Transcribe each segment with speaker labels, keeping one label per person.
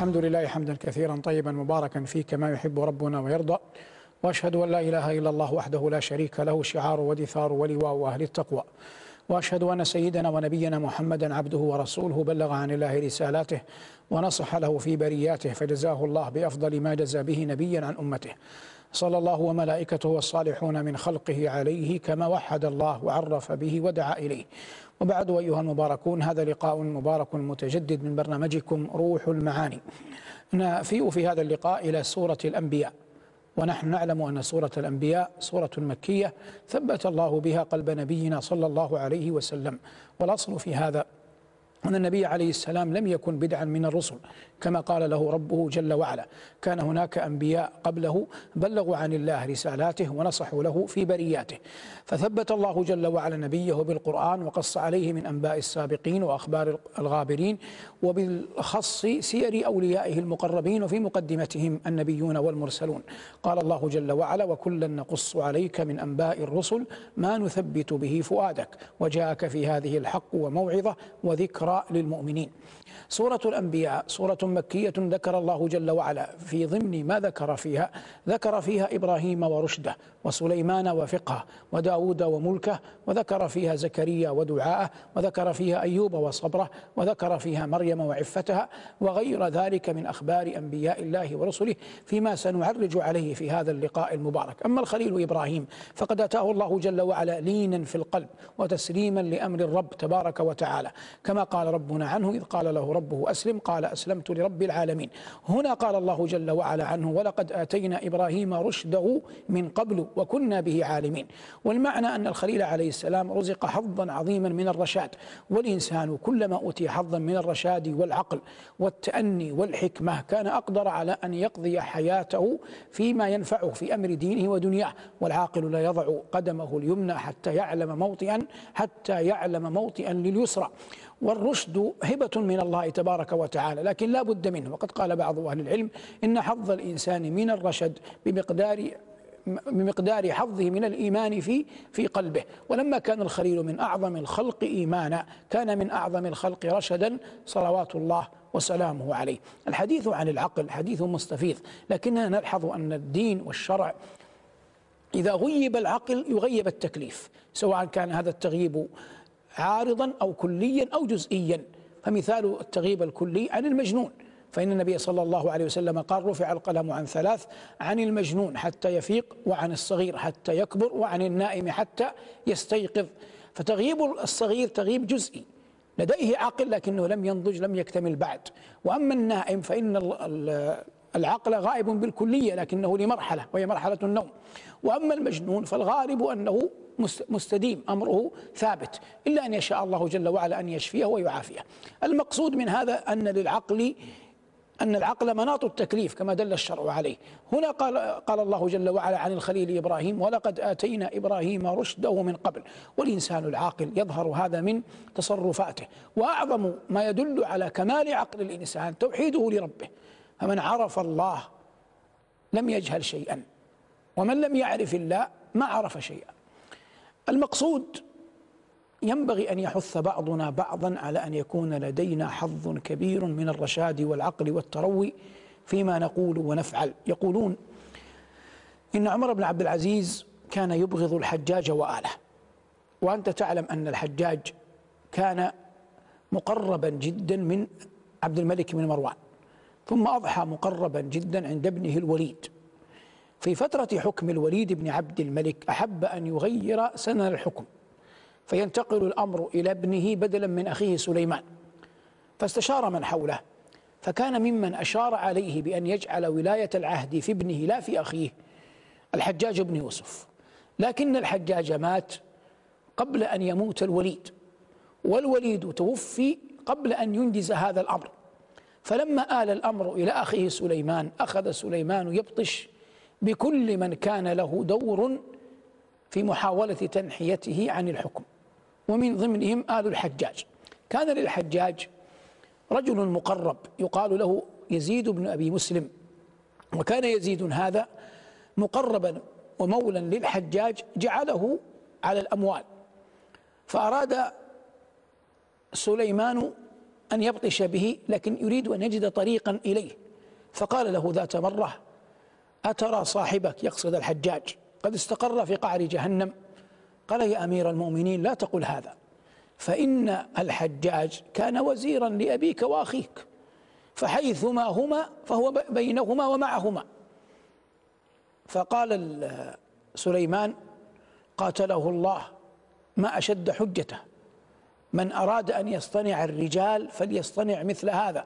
Speaker 1: الحمد لله حمدا كثيرا طيبا مباركا فيه كما يحب ربنا ويرضى وأشهد أن لا إله إلا الله وحده لا شريك له شعار ودثار ولواء أهل التقوى. وأشهد أن سيدنا ونبينا محمدا عبده ورسوله بلغ عن الله رسالاته ونصح له في برياته فجزاه الله بأفضل ما جزى به نبيا عن أمته. صلى الله وملائكته والصالحون من خلقه عليه كما وحد الله وعرف به ودعا إليه. وبعد ايها المباركون هذا لقاء مبارك متجدد من برنامجكم روح المعاني. نفيء في هذا اللقاء إلى سورة الأنبياء. ونحن نعلم أن سورة الأنبياء سورة مكية ثبت الله بها قلب نبينا صلى الله عليه وسلم. والأصل في هذا أن النبي عليه السلام لم يكن بدعا من الرسل. كما قال له ربه جل وعلا. كان هناك أنبياء قبله بلغوا عن الله رسالاته ونصحوا له في برياته. فثبت الله جل وعلا نبيه بالقرآن وقص عليه من أنباء السابقين وأخبار الغابرين وبالخص سير أوليائه المقربين وفي مقدمتهم النبيون والمرسلون. قال الله جل وعلا وكلا نقص عليك من أنباء الرسل ما نثبت به فؤادك وجاءك في هذه الحق وموعظة وذكرى للمؤمنين. سورة الأنبياء سورة مكية ذكر الله جل وعلا في ضمن ما ذكر فيها ذكر فيها إبراهيم ورشده وسليمان وفقهه وداود وملكه وذكر فيها زكريا ودعاءه وذكر فيها أيوب وصبره وذكر فيها مريم وعفتها وغير ذلك من أخبار أنبياء الله ورسله فيما سنعرج عليه في هذا اللقاء المبارك. أما الخليل إبراهيم فقد أتاه الله جل وعلا لينا في القلب وتسليما لأمر الرب تبارك وتعالى. كما قال ربنا عنه إذ قال له ربه أسلم قال أسلمت لرب العالمين. هنا قال الله جل وعلا عنه ولقد آتينا إبراهيم رشده من قبل وكنا به عالمين. والمعنى أن الخليل عليه السلام رزق حظا عظيما من الرشاد والإنسان كلما أوتي حظا من الرشاد والعقل والتأني والحكمة كان أقدر على أن يقضي حياته فيما ينفعه في أمر دينه ودنياه والعاقل لا يضع قدمه اليمنى حتى يعلم موطئا حتى يعلم موطئا لليسرى. والرشد هبة من الله تبارك وتعالى لكن لا بد منه. وقد قال بعض أهل العلم إن حظ الإنسان من الرشد بمقدار بمقدار حظه من الإيمان في في قلبه. ولما كان الخليل من أعظم الخلق إيمانا كان من أعظم الخلق رشدا صلوات الله وسلامه عليه. الحديث عن العقل حديث مستفيض لكننا نلحظ أن الدين والشرع إذا غيب العقل يغيب التكليف سواء كان هذا التغييب عارضا أو كليا أو جزئيا. فمثال التغييب الكلي عن المجنون. فإن النبي صلى الله عليه وسلم قال رفع القلم عن ثلاث عن المجنون حتى يفيق وعن الصغير حتى يكبر وعن النائم حتى يستيقظ. فتغييب الصغير تغييب جزئي. لديه عقل لكنه لم ينضج لم يكتمل بعد. وأما النائم فإن العقل غائب بالكلية لكنه لمرحلة وهي مرحلة النوم. وأما المجنون فالغالب أنه مستديم أمره ثابت إلا أن يشاء الله جل وعلا أن يشفيه ويعافيه. المقصود من هذا أن للعقل أن العقل مناط التكليف كما دل الشرع عليه. هنا قال, قال الله جل وعلا عن الخليل إبراهيم ولقد آتينا إبراهيم رشده من قبل. والإنسان العاقل يظهر هذا من تصرفاته. وأعظم ما يدل على كمال عقل الإنسان توحيده لربه. فمن عرف الله لم يجهل شيئا ومن لم يعرف الله ما عرف شيئا. المقصود ينبغي أن يحث بعضنا بعضا على أن يكون لدينا حظ كبير من الرشاد والعقل والتروي فيما نقول ونفعل. يقولون إن عمر بن عبد العزيز كان يبغض الحجاج وآله. وأنت تعلم أن الحجاج كان مقربا جدا من عبد الملك بن مروان. ثم أضحى مقربا جدا عند ابنه الوليد. في فترة حكم الوليد بن عبد الملك أحب أن يغير سنن الحكم فينتقل الأمر إلى ابنه بدلا من أخيه سليمان. فاستشار من حوله فكان ممن أشار عليه بأن يجعل ولاية العهد في ابنه لا في أخيه الحجاج بن يوسف. لكن الحجاج مات قبل أن يموت الوليد والوليد توفي قبل أن ينجز هذا الأمر. فلما آل الأمر إلى أخيه سليمان أخذ سليمان يبطش بكل من كان له دور في محاولة تنحيته عن الحكم. ومن ضمنهم آل الحجاج. كان للحجاج رجل مقرب يقال له يزيد بن أبي مسلم. وكان يزيد هذا مقربا ومولا للحجاج جعله على الأموال. فأراد سليمان أن يبطش به لكن يريد أن يجد طريقا إليه. فقال له ذات مرة أترى صاحبك يقصد الحجاج؟ قد استقر في قعر جهنم. قال يا أمير المؤمنين لا تقل هذا. فإن الحجاج كان وزيرا لأبيك وأخيك فحيثما هما فهو بينهما ومعهما. فقال سليمان قاتله الله ما أشد حجته. من أراد أن يصطنع الرجال فليصطنع مثل هذا.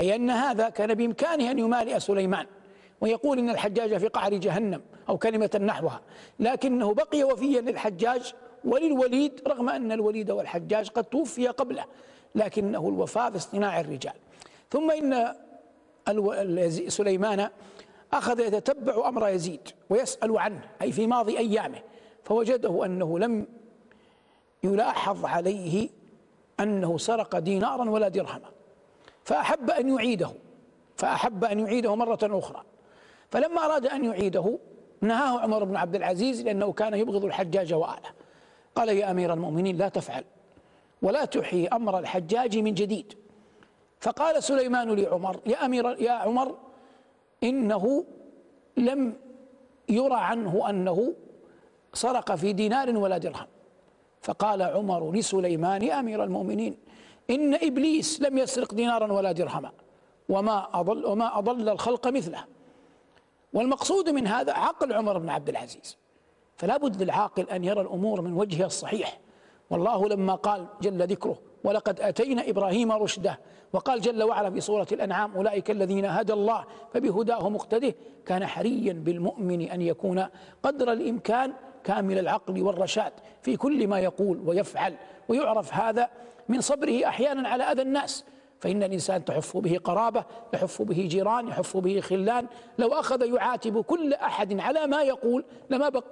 Speaker 1: أي أن هذا كان بإمكانه أن يمالئ سليمان. ويقول إن الحجاج في قعر جهنم أو كلمة نحوها. لكنه بقي وفيا للحجاج وللوليد رغم أن الوليد والحجاج قد توفي قبله لكنه الوفاء في اصطناع الرجال. ثم إن سليمان أخذ يتتبع أمر يزيد ويسأل عنه أي في ماضي أيامه. فوجده أنه لم يلاحظ عليه أنه سرق دينارا ولا درهما. فأحب أن يعيده. فأحب أن يعيده مرة أخرى. فلما أراد أن يعيده نهاه عمر بن عبد العزيز لأنه كان يبغض الحجاج وآله. قال يا أمير المؤمنين لا تفعل ولا تحيي أمر الحجاج من جديد. فقال سليمان لعمر يا أمير يا عمر إنه لم يرى عنه أنه سرق في دينار ولا درهم. فقال عمر لسليمان أمير المؤمنين إن إبليس لم يسرق دينارا ولا درهما وما أضل وما أضل الخلق مثله. والمقصود من هذا عقل عمر بن عبد العزيز. فلا بد للعاقل أن يرى الأمور من وجهها الصحيح. والله لما قال جل ذكره ولقد أتينا إبراهيم رشده. وقال جل وعلا في سورة الأنعام أولئك الذين هدى الله فبهداه مقتده. كان حريا بالمؤمن أن يكون قدر الإمكان كامل العقل والرشاد في كل ما يقول ويفعل ويعرف هذا من صبره أحيانا على أذى الناس. فإن الإنسان تحف به قرابة يحف به جيران يحف به خلان. لو أخذ يعاتب كل أحد على ما يقول لما بق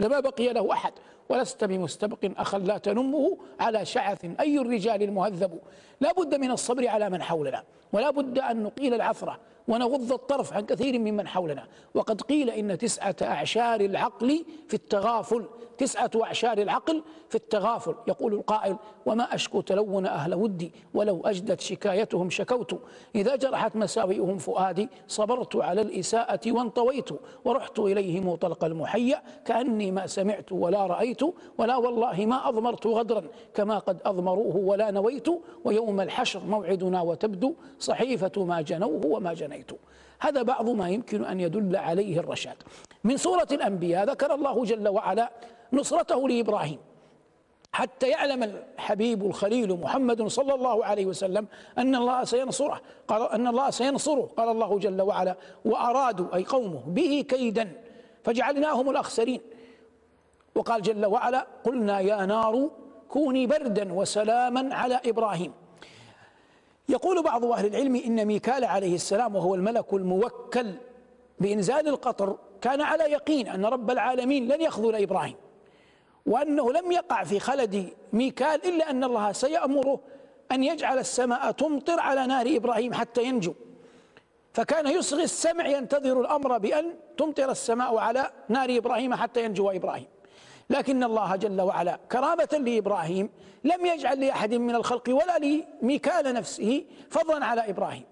Speaker 1: لما بقي له أحد. ولست بمستبق أخا لا تنمه على شعث أي الرجال المهذب. لا بد من الصبر على من حولنا ولا بد أن نقيل العثرة. ونغض الطرف عن كثير ممن حولنا. وقد قيل إن تسعة أعشار العقل في التغافل تسعة أعشار العقل في التغافل. يقول القائل وما أشكو تلون أهل ودي ولو أجدت شكايتهم شكوت. إذا جرحت مساوئهم فؤادي صبرت على الإساءة وانطويت. ورحت إليهم طلق المحيا كأني ما سمعت ولا رأيت. ولا والله ما أضمرت غدرا كما قد أضمروه ولا نويت. ويوم الحشر موعدنا وتبدو صحيفة ما جنوه وما جنيت هذا بعض ما يمكن أن يدل عليه الرشاد. من سورة الأنبياء ذكر الله جل وعلا نصرته لإبراهيم. حتى يعلم الحبيب الخليل محمد صلى الله عليه وسلم أن الله سينصره. قال أن الله سينصره. قال الله جل وعلا وأرادوا أي قومه به كيدا فجعلناهم الأخسرين. وقال جل وعلا قلنا يا نار كوني بردا وسلاما على إبراهيم. يقول بعض أهل العلم إن ميكال عليه السلام وهو الملك الموكل بإنزال القطر كان على يقين أن رب العالمين لن يخذل إبراهيم وأنه لم يقع في خلد ميكال إلا أن الله سيأمره أن يجعل السماء تمطر على نار إبراهيم حتى ينجو. فكان يصغي السمع ينتظر الأمر بأن تمطر السماء على نار إبراهيم حتى ينجو إبراهيم. لكن الله جل وعلا كرامة لإبراهيم لم يجعل لأحد من الخلق ولا لميكال نفسه فضلا على إبراهيم.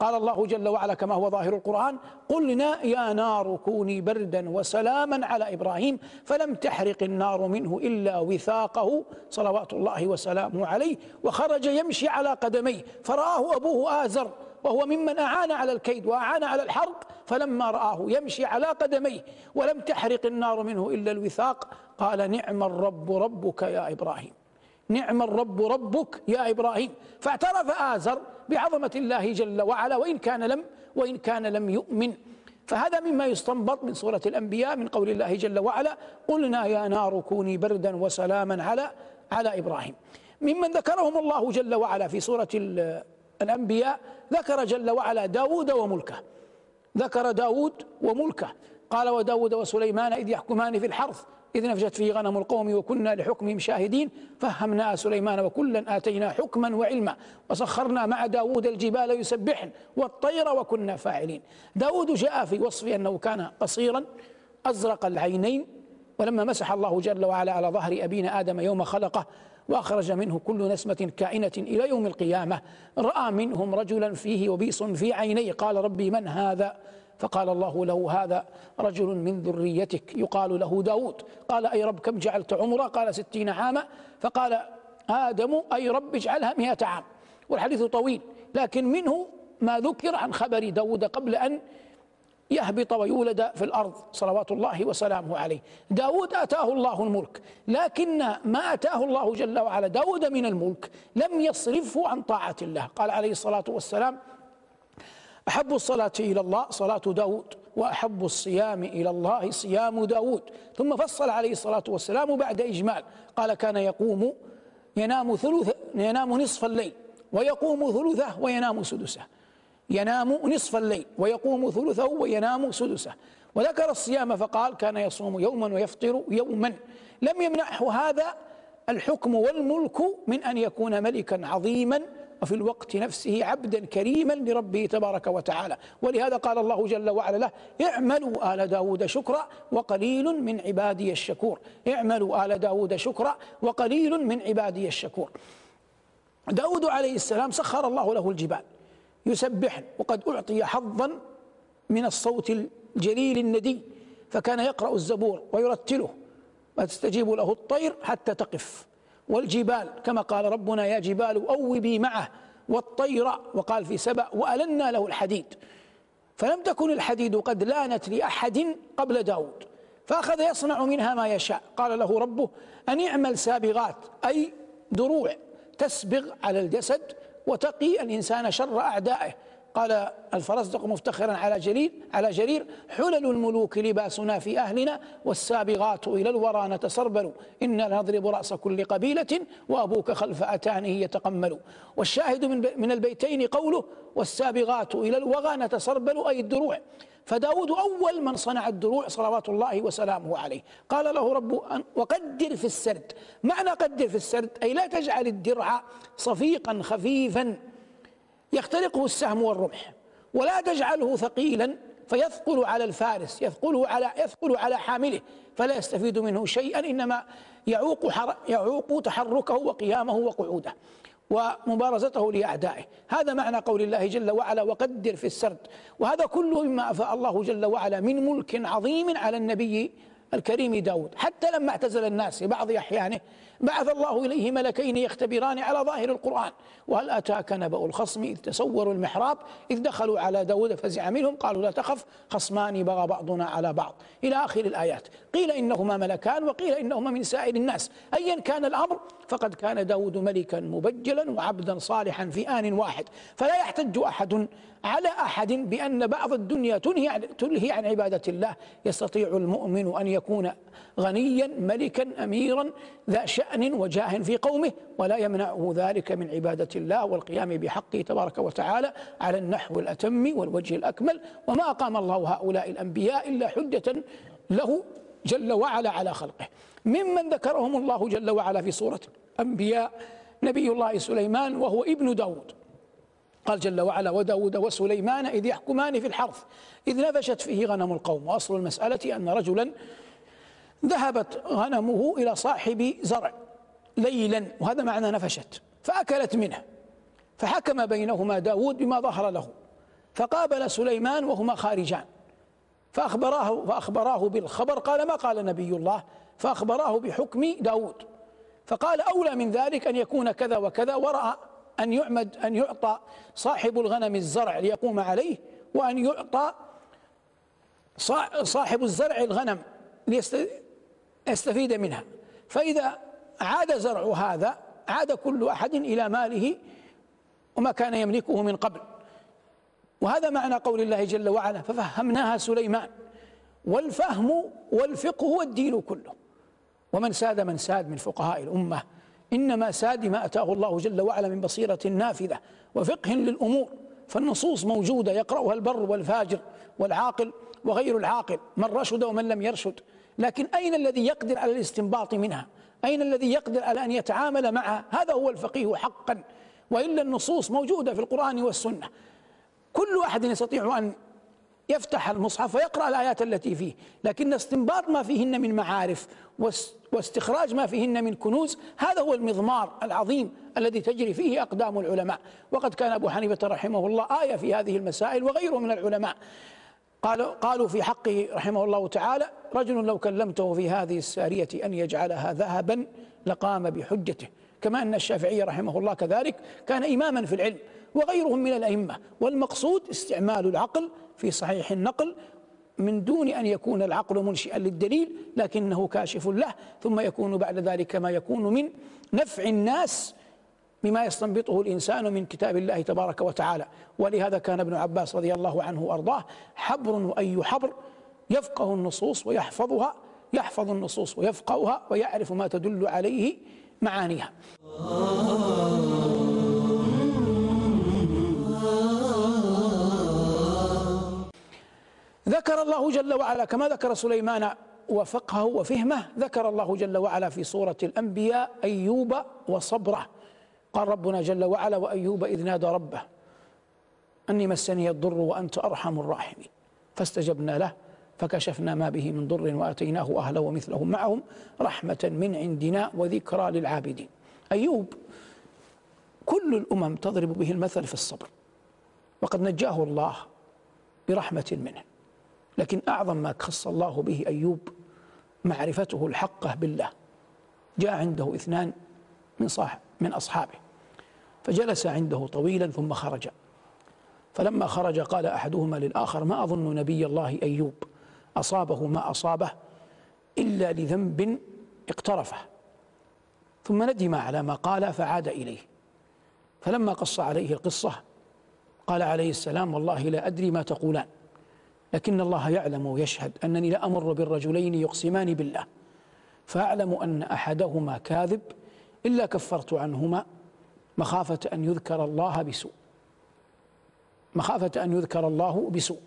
Speaker 1: قال الله جل وعلا كما هو ظاهر القرآن قلنا يا نار كوني بردا وسلاما على إبراهيم فلم تحرق النار منه إلا وثاقه صلوات الله وسلامه عليه وخرج يمشي على قدميه فرآه أبوه آزر وهو ممن أعان على الكيد وأعان على الحرق فلما رآه يمشي على قدميه ولم تحرق النار منه إلا الوثاق قال نعم الرب ربك يا إبراهيم. نعم الرب ربك يا إبراهيم. فاعترف آزر بعظمة الله جل وعلا وإن كان لم وإن كان لم يؤمن. فهذا مما يستنبط من سورة الأنبياء من قول الله جل وعلا قلنا يا نار كوني بردا وسلاما على على إبراهيم. ممن ذكرهم الله جل وعلا في سورة الأنبياء ذكر جل وعلا داود وملكه. ذكر داود وملكه. قال وداود وسليمان إذ يحكمان في الحرث. إذ نفجت فيه غنم القوم وكنا لحكمهم شاهدين فهمنا سليمان وكلا آتينا حكما وعلما وسخرنا مع داود الجبال يسبحن والطير وكنا فاعلين. داود جاء في وصفه أنه كان قصيرا أزرق العينين ولما مسح الله جل وعلا على ظهر أبينا آدم يوم خلقه وأخرج منه كل نسمة كائنة إلى يوم القيامة. رأى منهم رجلا فيه وبيص في عينيه قال ربي من هذا؟ فقال الله له هذا رجل من ذريتك يقال له داود. قال أي رب كم جعلت عمره قال ستين عاما. فقال آدم أي رب اجعلها مئة عام. والحديث طويل لكن منه ما ذكر عن خبر داود قبل أن يهبط ويولد في الأرض صلوات الله وسلامه عليه. داود أتاه الله الملك لكن ما أتاه الله جل وعلا داود من الملك لم يصرفه عن طاعة الله. قال عليه الصلاة والسلام أحب الصلاة إلى الله صلاة داود. وأحب الصيام إلى الله صيام داود. ثم فصل عليه الصلاة والسلام بعد إجمال. قال كان يقوم ينام ثلث ينام نصف الليل. ويقوم ثلثه وينام سدسه. ينام نصف الليل. ويقوم ثلثه وينام سدسه. وذكر الصيام فقال كان يصوم يوما ويفطر يوما. لم يمنعه هذا الحكم والملك من أن يكون ملكا عظيما وفي الوقت نفسه عبدا كريما لربه تبارك وتعالى. ولهذا قال الله جل وعلا له اعملوا آل داود شكرا وقليل من عبادي الشكور. اعملوا آل داود شكرا وقليل من عبادي الشكور. داود عليه السلام سخر الله له الجبال. يسبحن وقد أعطي حظا من الصوت الجليل الندي. فكان يقرأ الزبور ويرتله وتستجيب له الطير حتى تقف. والجبال كما قال ربنا يا جبال أوبي معه والطير وقال في سبأ وألنا له الحديد. فلم تكن الحديد قد لانت لأحد قبل داود فأخذ يصنع منها ما يشاء. قال له ربه أن اعمل سابغات أي دروع تسبغ على الجسد وتقي الإنسان شر أعدائه. قال الفرزدق مفتخرا على جليل على جرير حلل الملوك لباسنا في أهلنا والسابغات إلى الورى نتسربل. إنا لنضرب رأس كل قبيلة وأبوك خلف أتانه يتقمل. والشاهد من, من البيتين قوله والسابغات إلى الوغى نتسربل أي الدروع. فداود أول من صنع الدروع صلوات الله وسلامه عليه. قال له رب وقدر في السرد. معنى قدر في السرد أي لا تجعل الدرع صفيقا خفيفا. يخترقه السهم والرمح ولا تجعله ثقيلا فيثقل على الفارس يثقله على يثقل على حامله فلا يستفيد منه شيئا إنما يعوق يعوق تحركه وقيامه وقعوده ومبارزته لأعدائه. هذا معنى قول الله جل وعلا وقدر في السرد وهذا كله مما أفاء الله جل وعلا من ملك عظيم على النبي الكريم داود. حتى لما اعتزل الناس في بعض أحيانه بعث الله إليه ملكين يختبران على ظاهر القرآن. وهل أتاك نبأ الخصم إذ تسوروا المحراب؟ إذ دخلوا على داود فزع منهم قالوا لا تخف خصمان بغى بعضنا على بعض. إلى آخر الآيات. قيل إنهما ملكان وقيل إنهما من سائر الناس. أيا كان الأمر فقد كان داود ملكا مبجلا وعبدا صالحا في آن واحد. فلا يحتج أحد على أحد بأن بعض الدنيا تنهي تلهي عن عبادة الله. يستطيع المؤمن أن يكون غنيا ملكا أميرا ذا شأن وجاه في قومه ولا يمنعه ذلك من عبادة الله والقيام بحقه تبارك وتعالى على النحو الأتم والوجه الأكمل. وما أقام الله هؤلاء الأنبياء إلا حجة له جل وعلا على خلقه. ممن ذكرهم الله جل وعلا في سورة أنبياء نبي الله سليمان وهو ابن داود. قال جل وعلا وداود وسليمان إذ يحكمان في الحرث إذ نفشت فيه غنم القوم. وأصل المسألة أن رجلا ذهبت غنمه إلى صاحب زرع ليلا وهذا معنى نفشت فأكلت منه فحكم بينهما داود بما ظهر له فقابل سليمان وهما خارجان. فأخبراه, فأخبراه بالخبر. قال ما قال نبي الله؟ فأخبراه بحكم داود. فقال أولى من ذلك أن يكون كذا وكذا ورأى أن يعمد أن يعطى صاحب الغنم الزرع ليقوم عليه وأن يعطى صاحب الزرع الغنم ليستفيد منها. فإذا عاد زرع هذا عاد كل أحد إلى ماله وما كان يملكه من قبل. وهذا معنى قول الله جل وعلا ففهمناها سليمان. والفهم والفقه هو الدين كله. ومن ساد من ساد من فقهاء الأمة. إنما ساد ما أتاه الله جل وعلا من بصيرة نافذة وفقه للأمور. فالنصوص موجودة يقرأها البر والفاجر والعاقل وغير العاقل. من رشد ومن لم يرشد. لكن أين الذي يقدر على الاستنباط منها؟ أين الذي يقدر على أن يتعامل معها؟ هذا هو الفقيه حقا. وإلا النصوص موجودة في القرآن والسنة. كل واحد يستطيع أن يفتح المصحف ويقرأ الآيات التي فيه لكن استنباط ما فيهن من معارف واستخراج ما فيهن من كنوز هذا هو المضمار العظيم الذي تجري فيه أقدام العلماء. وقد كان أبو حنيفة رحمه الله آية في هذه المسائل وغيره من العلماء. قالوا قالوا في حقه رحمه الله تعالى رجل لو كلمته في هذه السارية أن يجعلها ذهبا لقام بحجته. كما أن الشافعي رحمه الله كذلك كان إماما في العلم. وغيرهم من الأئمة. والمقصود استعمال العقل في صحيح النقل من دون أن يكون العقل منشئا للدليل لكنه كاشف له ثم يكون بعد ذلك ما يكون من نفع الناس بما يستنبطه الإنسان من كتاب الله تبارك وتعالى. ولهذا كان ابن عباس رضي الله عنه وأرضاه حبر وأي حبر يفقه النصوص ويحفظها يحفظ النصوص ويفقهها ويعرف ما تدل عليه معانيها. ذكر الله جل وعلا كما ذكر سليمان وفقهه وفهمه ذكر الله جل وعلا في سورة الأنبياء أيوب وصبره. قال ربنا جل وعلا وأيوب إذ نادى ربه أني مسني الضر وأنت أرحم الراحمين. فاستجبنا له فكشفنا ما به من ضر وآتيناه أهله ومثلهم معهم رحمة من عندنا وذكرى للعابدين. أيوب كل الأمم تضرب به المثل في الصبر وقد نجاه الله برحمة منه. لكن أعظم ما خص الله به أيوب معرفته الحقة بالله. جاء عنده اثنان من صاحب من أصحابه. فجلس عنده طويلا ثم خرج. فلما خرج قال أحدهما للآخر ما أظن نبي الله أيوب أصابه ما أصابه إلا لذنب اقترفه. ثم ندم على ما قال فعاد إليه. فلما قص عليه القصة قال عليه السلام والله لا أدري ما تقولان. لكن الله يعلم ويشهد أنني لأمر بالرجلين يقسمان بالله فأعلم أن أحدهما كاذب إلا كفرت عنهما مخافة أن يذكر الله بسوء مخافة أن يذكر الله بسوء.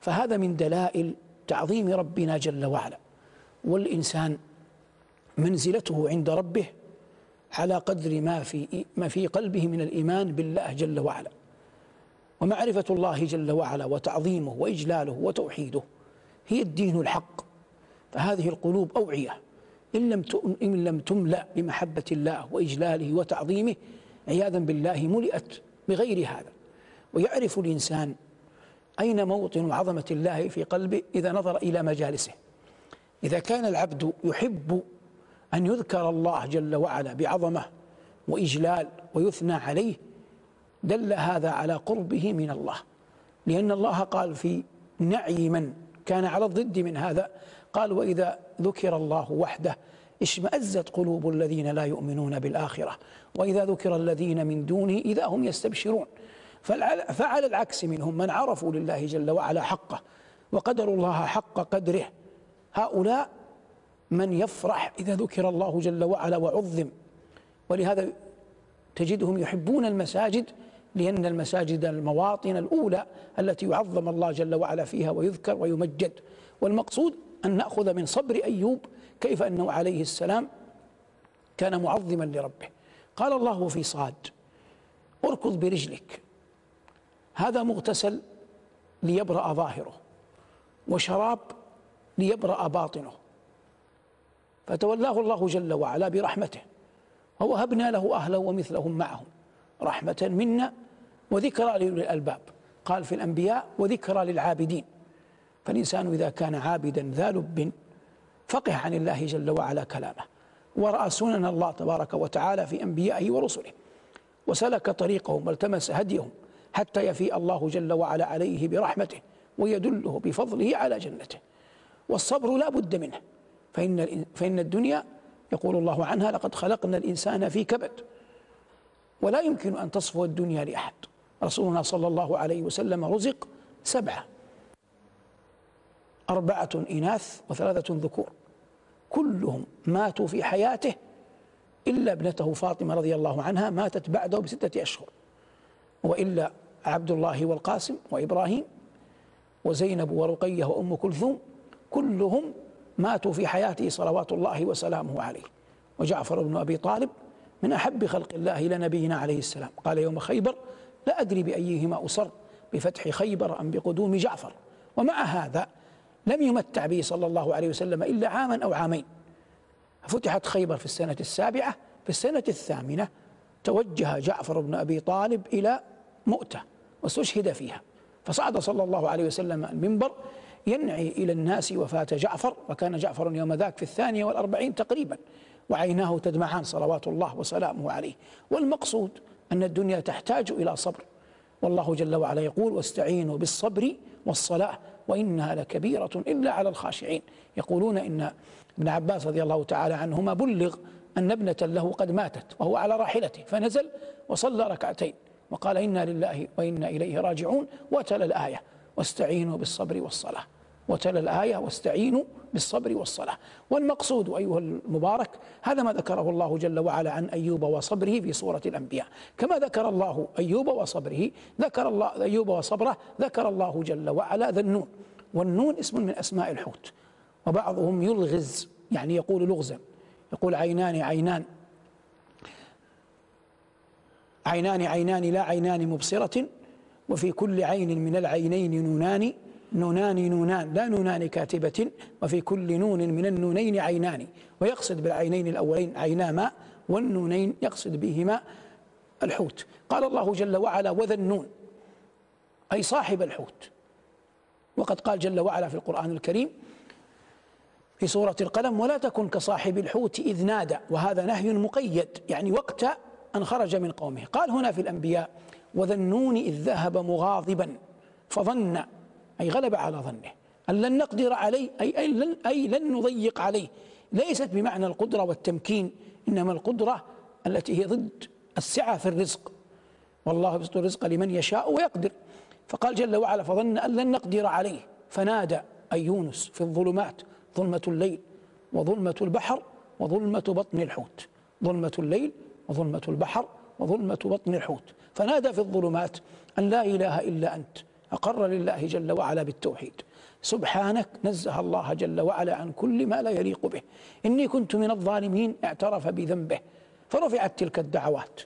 Speaker 1: فهذا من دلائل تعظيم ربنا جل وعلا والإنسان منزلته عند ربه على قدر ما في ما في قلبه من الإيمان بالله جل وعلا. ومعرفة الله جل وعلا وتعظيمه وإجلاله وتوحيده هي الدين الحق. فهذه القلوب أوعية. إن لم إن لم تملأ بمحبة الله وإجلاله وتعظيمه عياذا بالله ملئت بغير هذا. ويعرف الإنسان أين موطن عظمة الله في قلبه إذا نظر إلى مجالسه. إذا كان العبد يحب أن يذكر الله جل وعلا بعظمة وإجلال ويثنى عليه دل هذا على قربه من الله. لأن الله قال في نعي من كان على الضد من هذا قال وإذا ذكر الله وحده اشمأزت قلوب الذين لا يؤمنون بالآخرة وإذا ذكر الذين من دونه إذا هم يستبشرون فعلى العكس منهم من عرفوا لله جل وعلا حقه وقدروا الله حق قدره. هؤلاء من يفرح إذا ذكر الله جل وعلا وعظم. ولهذا تجدهم يحبون المساجد لأن المساجد المواطن الأولى التي يعظم الله جل وعلا فيها ويذكر ويمجد. والمقصود أن نأخذ من صبر أيوب كيف أنه عليه السلام كان معظما لربه. قال الله في صاد أركض برجلك هذا مغتسل ليبرأ ظاهره وشراب ليبرأ باطنه. فتولاه الله جل وعلا برحمته ووهبنا له أهلا ومثلهم معهم رحمة منا وذكرى لأولي الألباب قال في الأنبياء وذكرى للعابدين. فالإنسان إذا كان عابدا ذا لب فقه عن الله جل وعلا كلامه. ورأى سنن الله تبارك وتعالى في أنبيائه ورسله. وسلك طريقهم والتمس هديهم حتى يفيء الله جل وعلا عليه برحمته ويدله بفضله على جنته. والصبر لا بد منه. فإن, فإن الدنيا يقول الله عنها لقد خلقنا الإنسان في كبد. ولا يمكن أن تصفو الدنيا لأحد. رسولنا صلى الله عليه وسلم رزق سبعة. أربعة إناث وثلاثة ذكور. كلهم ماتوا في حياته إلا ابنته فاطمة رضي الله عنها ماتت بعده بستة أشهر. وإلا عبد الله والقاسم وإبراهيم وزينب ورقية وأم كلثوم كلهم ماتوا في حياته صلوات الله وسلامه عليه. وجعفر بن أبي طالب من أحب خلق الله إلى نبينا عليه السلام. قال يوم خيبر لا أدري بأيهما أصر بفتح خيبر أم بقدوم جعفر. ومع هذا لم يمتع به صلى الله عليه وسلم إلا عاما أو عامين. فتحت خيبر في السنة السابعة في السنة الثامنة توجه جعفر بن أبي طالب إلى مؤتة واستشهد فيها. فصعد صلى الله عليه وسلم المنبر ينعي إلى الناس وفاة جعفر وكان جعفر يوم ذاك في الثانية والأربعين تقريبا وعيناه تدمعان صلوات الله وسلامه عليه. والمقصود أن الدنيا تحتاج إلى صبر. والله جل وعلا يقول واستعينوا بالصبر والصلاة وإنها لكبيرة إلا على الخاشعين. يقولون إن ابن عباس رضي الله تعالى عنهما بلغ أن ابنة له قد ماتت وهو على راحلته فنزل وصلى ركعتين وقال إنا لله وإنا إليه راجعون. وتلا الآية واستعينوا بالصبر والصلاة وتلا الآية واستعينوا بالصبر والصلاة. والمقصود أيها المبارك هذا ما ذكره الله جل وعلا عن أيوب وصبره في سورة الأنبياء. كما ذكر الله أيوب وصبره ذكر الله أيوب وصبره ذكر الله جل وعلا ذا النون. والنون اسم من أسماء الحوت. وبعضهم يلغز يعني يقول لغزا. يقول عينان عينان. عينان عينان لا عينان مبصرة وفي كل عين من العينين نونان. نونان نونان لا نونان كاتبة وفي كل نون من النونين عينان ويقصد بالعينين الأولين عينا ماء والنونين يقصد بهما الحوت. قال الله جل وعلا وذا النون أي صاحب الحوت. وقد قال جل وعلا في القرآن الكريم في سورة القلم ولا تكن كصاحب الحوت إذ نادى وهذا نهي مقيد يعني وقت أن خرج من قومه. قال هنا في الأنبياء وذا النون إذ ذهب مغاضبا فظن أي غلب على ظنه. أن لن نقدر عليه أي, أي, لن, أي لن نضيق عليه. ليست بمعنى القدرة والتمكين إنما القدرة التي هي ضد السعة في الرزق. والله يبسط الرزق لمن يشاء ويقدر. فقال جل وعلا فظن أن لن نقدر عليه. فنادى أي يونس في الظلمات ظلمة الليل وظلمة البحر وظلمة بطن الحوت. ظلمة الليل وظلمة البحر وظلمة بطن الحوت. فنادى في الظلمات أن لا إله إلا أنت. أقر لله جل وعلا بالتوحيد. سبحانك نزه الله جل وعلا عن كل ما لا يليق به. إني كنت من الظالمين اعترف بذنبه. فرفعت تلك الدعوات.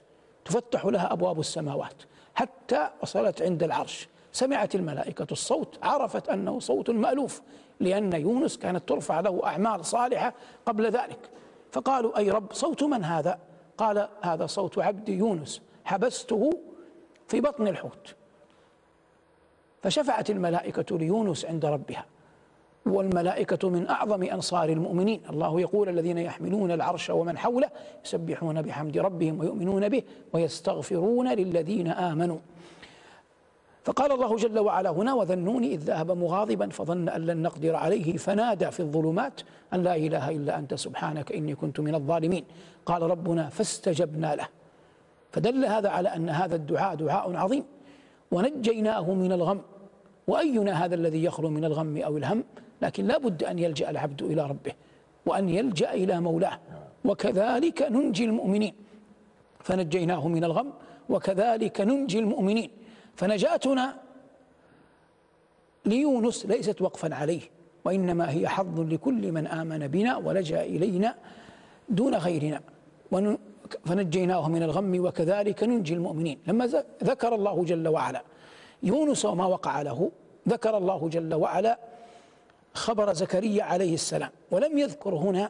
Speaker 1: تفتح لها أبواب السماوات. حتى وصلت عند العرش. سمعت الملائكة الصوت. عرفت أنه صوت مألوف. لأن يونس كانت ترفع له أعمال صالحة قبل ذلك. فقالوا أي رب صوت من هذا؟ قال هذا صوت عبد يونس. حبسته في بطن الحوت. فشفعت الملائكة ليونس عند ربها والملائكة من أعظم أنصار المؤمنين. الله يقول الذين يحملون العرش ومن حوله يسبحون بحمد ربهم ويؤمنون به ويستغفرون للذين آمنوا. فقال الله جل وعلا هنا وذنون إذ ذهب مغاضبا فظن أن لن نقدر عليه فنادى في الظلمات أن لا إله إلا أنت سبحانك إني كنت من الظالمين. قال ربنا فاستجبنا له. فدل هذا على أن هذا الدعاء دعاء عظيم. ونجيناه من الغم. وأينا هذا الذي يخلو من الغم أو الهم؟ لكن لا بد أن يلجأ العبد إلى ربه وأن يلجأ إلى مولاه. وكذلك ننجي المؤمنين. فنجيناه من الغم. وكذلك ننجي المؤمنين. فنجاتنا ليونس ليست وقفا عليه. وإنما هي حظ لكل من آمن بنا ولجأ إلينا دون غيرنا. فنجيناه من الغم وكذلك ننجي المؤمنين. لما ذكر الله جل وعلا يونس وما وقع له ذكر الله جل وعلا خبر زكريا عليه السلام ولم يذكر هنا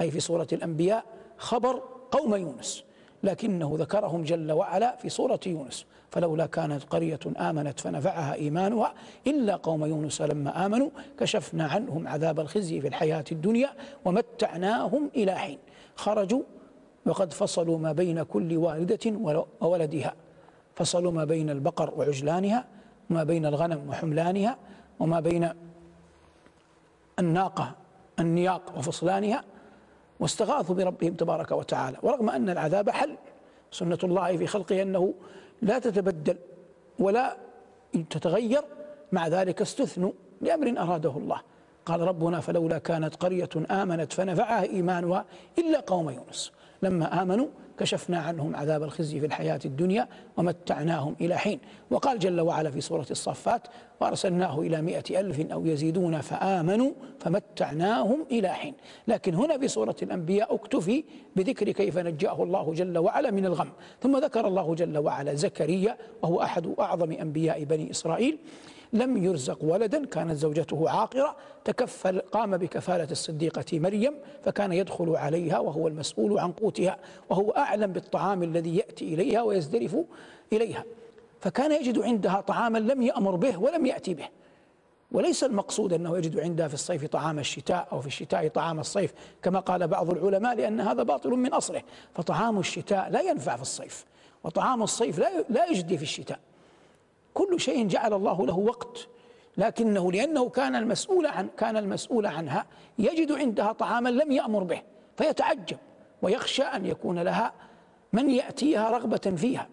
Speaker 1: أي في سورة الأنبياء خبر قوم يونس لكنه ذكرهم جل وعلا في سورة يونس. فلولا كانت قرية آمنت فنفعها إيمانها إلا قوم يونس لما آمنوا كشفنا عنهم عذاب الخزي في الحياة الدنيا ومتعناهم إلى حين. خرجوا وقد فصلوا ما بين كل والدة وولدها. فصلوا ما بين البقر وعجلانها وما بين الغنم وحملانها وما بين الناقة النياق وفصلانها. واستغاثوا بربهم تبارك وتعالى. ورغم أن العذاب حل سنة الله في خلقه أنه لا تتبدل ولا تتغير مع ذلك استثنوا لأمر أراده الله. قال ربنا فلولا كانت قرية آمنت فنفعها إيمانها إلا قوم يونس. لما آمنوا كشفنا عنهم عذاب الخزي في الحياة الدنيا ومتعناهم إلى حين. وقال جل وعلا في سورة الصفات وأرسلناه إلى مئة ألف أو يزيدون فآمنوا فمتعناهم إلى حين. لكن هنا في سورة الأنبياء اكتفي بذكر كيف نجاه الله جل وعلا من الغم. ثم ذكر الله جل وعلا زكريا وهو أحد أعظم أنبياء بني إسرائيل. لم يرزق ولدا كانت زوجته عاقرة تكفل قام بكفالة الصديقة مريم فكان يدخل عليها وهو المسؤول عن قوتها وهو أعلم بالطعام الذي يأتي إليها ويزدرف إليها. فكان يجد عندها طعاما لم يأمر به ولم يأتي به. وليس المقصود أنه يجد عندها في الصيف طعام الشتاء أو في الشتاء طعام الصيف كما قال بعض العلماء لأن هذا باطل من أصله. فطعام الشتاء لا ينفع في الصيف وطعام الصيف لا يجدي في الشتاء. كل شيء جعل الله له وقت. لكنه لأنه كان المسؤول عن كان المسؤول عنها يجد عندها طعاما لم يأمر به فيتعجب ويخشى أن يكون لها من يأتيها رغبة فيها.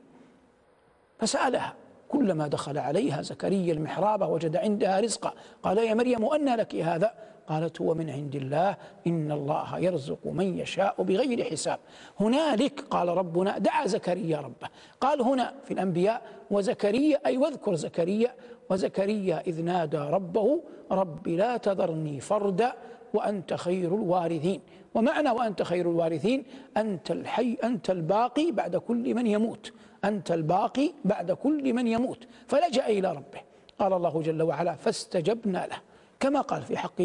Speaker 1: فسألها كلما دخل عليها زكريا المحراب وجد عندها رزقا. قال يا مريم أنى لك هذا؟ قالت هو من عند الله إن الله يرزق من يشاء بغير حساب. هنالك قال ربنا دعا زكريا ربه. قال هنا في الأنبياء وزكريا أي واذكر زكريا وزكريا إذ نادى ربه رب لا تذرني فردا وأنت خير الوارثين. ومعنى وأنت خير الوارثين أنت الحي أنت الباقي بعد كل من يموت. أنت الباقي بعد كل من يموت. فلجأ إلى ربه. قال الله جل وعلا فاستجبنا له. كما قال في حق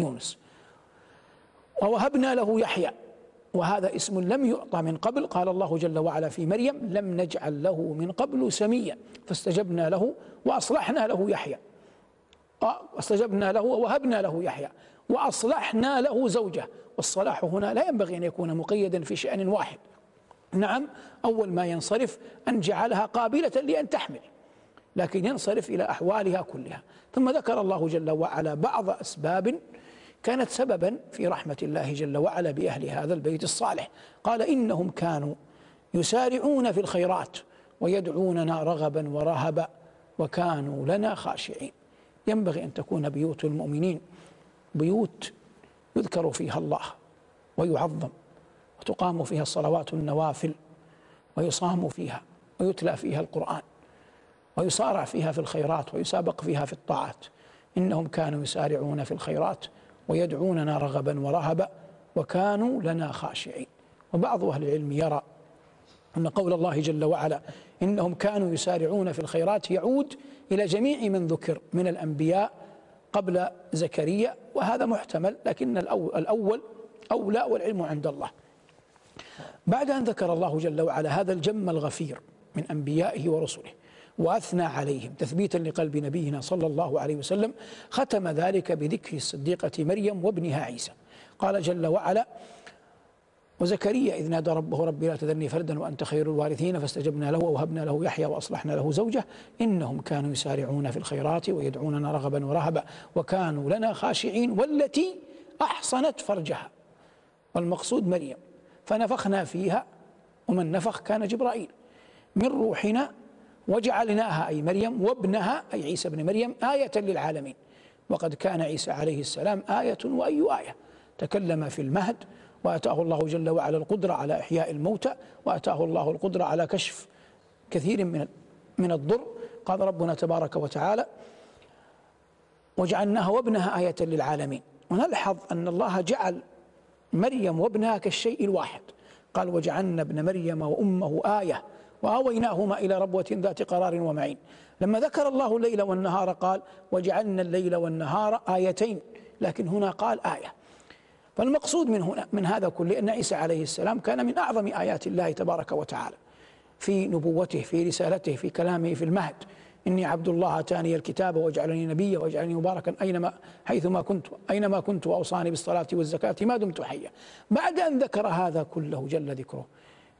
Speaker 1: يونس. ووهبنا له يحيى. وهذا اسم لم يعطى من قبل. قال الله جل وعلا في مريم لم نجعل له من قبل سميا. فاستجبنا له وأصلحنا له يحيى. واستجبنا له ووهبنا له يحيى. وأصلحنا له زوجه. والصلاح هنا لا ينبغي أن يكون مقيدا في شأن واحد. نعم أول ما ينصرف أن جعلها قابلة لأن تحمل لكن ينصرف إلى أحوالها كلها. ثم ذكر الله جل وعلا بعض أسباب كانت سببا في رحمة الله جل وعلا بأهل هذا البيت الصالح. قال إنهم كانوا يسارعون في الخيرات ويدعوننا رغبا ورهبا وكانوا لنا خاشعين. ينبغي أن تكون بيوت المؤمنين بيوت يذكر فيها الله ويعظم وتقام فيها الصلوات النوافل ويصام فيها ويتلى فيها القرآن ويصارع فيها في الخيرات ويسابق فيها في الطاعات. إنهم كانوا يسارعون في الخيرات ويدعوننا رغبا ورهبا وكانوا لنا خاشعين. وبعض أهل العلم يرى أن قول الله جل وعلا إنهم كانوا يسارعون في الخيرات يعود إلى جميع من ذكر من الأنبياء قبل زكريا وهذا محتمل لكن الأول أولى والعلم عند الله. بعد أن ذكر الله جل وعلا هذا الجم الغفير من أنبيائه ورسله وأثنى عليهم. تثبيتا لقلب نبينا صلى الله عليه وسلم ختم ذلك بذكر الصديقة مريم وابنها عيسى. قال جل وعلا وزكريا إذ نادى ربه ربي لا تذرني فردا وأنت خير الوارثين فاستجبنا له ووهبنا له يحيى وأصلحنا له زوجه. إنهم كانوا يسارعون في الخيرات ويدعوننا رغبا ورهبا وكانوا لنا خاشعين والتي أحصنت فرجها. والمقصود مريم. فنفخنا فيها ومن نفخ كان جبرائيل. من روحنا وجعلناها أي مريم وابنها أي عيسى بن مريم آية للعالمين. وقد كان عيسى عليه السلام آية وأي آية. تكلم في المهد وأتاه الله جل وعلا القدرة على إحياء الموتى وأتاه الله القدرة على كشف كثير من من الضر. قال ربنا تبارك وتعالى وجعلناها وابنها آية للعالمين. ونلحظ أن الله جعل مريم وابنها كالشيء الواحد. قال وجعلنا ابن مريم وأمه آية. وآويناهما إلى ربوة ذات قرار ومعين. لما ذكر الله الليل والنهار قال وجعلنا الليل والنهار آيتين. لكن هنا قال آية. فالمقصود من هنا من هذا كله أن عيسى عليه السلام كان من أعظم آيات الله تبارك وتعالى. في نبوته في رسالته في كلامه في المهد. إني عبد الله آتاني الكتاب وجعلني نبيا وجعلني مباركا أينما حيثما كنت أينما كنت وأوصاني بالصلاة والزكاة ما دمت حيا. بعد أن ذكر هذا كله جل ذكره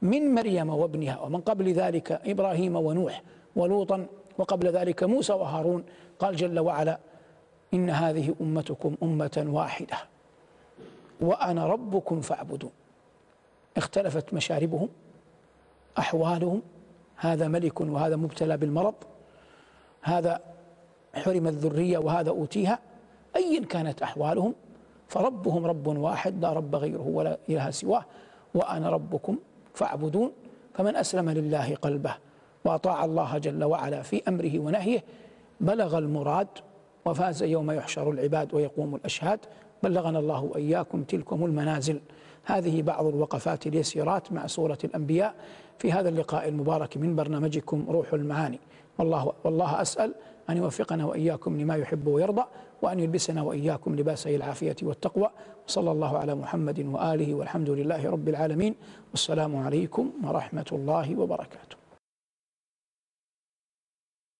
Speaker 1: من مريم وابنها ومن قبل ذلك إبراهيم ونوح ولوطا وقبل ذلك موسى وهارون. قال جل وعلا إن هذه أمتكم أمة واحدة وأنا ربكم فاعبدون. اختلفت مشاربهم أحوالهم هذا ملك وهذا مبتلى بالمرض هذا حرم الذرية وهذا أوتيها. أيا كانت أحوالهم فربهم رب واحد لا رب غيره ولا إله سواه. وأنا ربكم فاعبدون فمن أسلم لله قلبه وأطاع الله جل وعلا في أمره ونهيه بلغ المراد وفاز يوم يحشر العباد ويقوم الأشهاد بلغنا الله وإياكم تلكم المنازل. هذه بعض الوقفات اليسيرات مع سورة الأنبياء. في هذا اللقاء المبارك من برنامجكم روح المعاني. والله, والله أسأل أن يوفقنا وإياكم لما يحب ويرضى. وأن يلبسنا وإياكم لباسي العافية والتقوى. وصلى الله على محمد وآله والحمد لله رب العالمين. والسلام عليكم ورحمة الله وبركاته.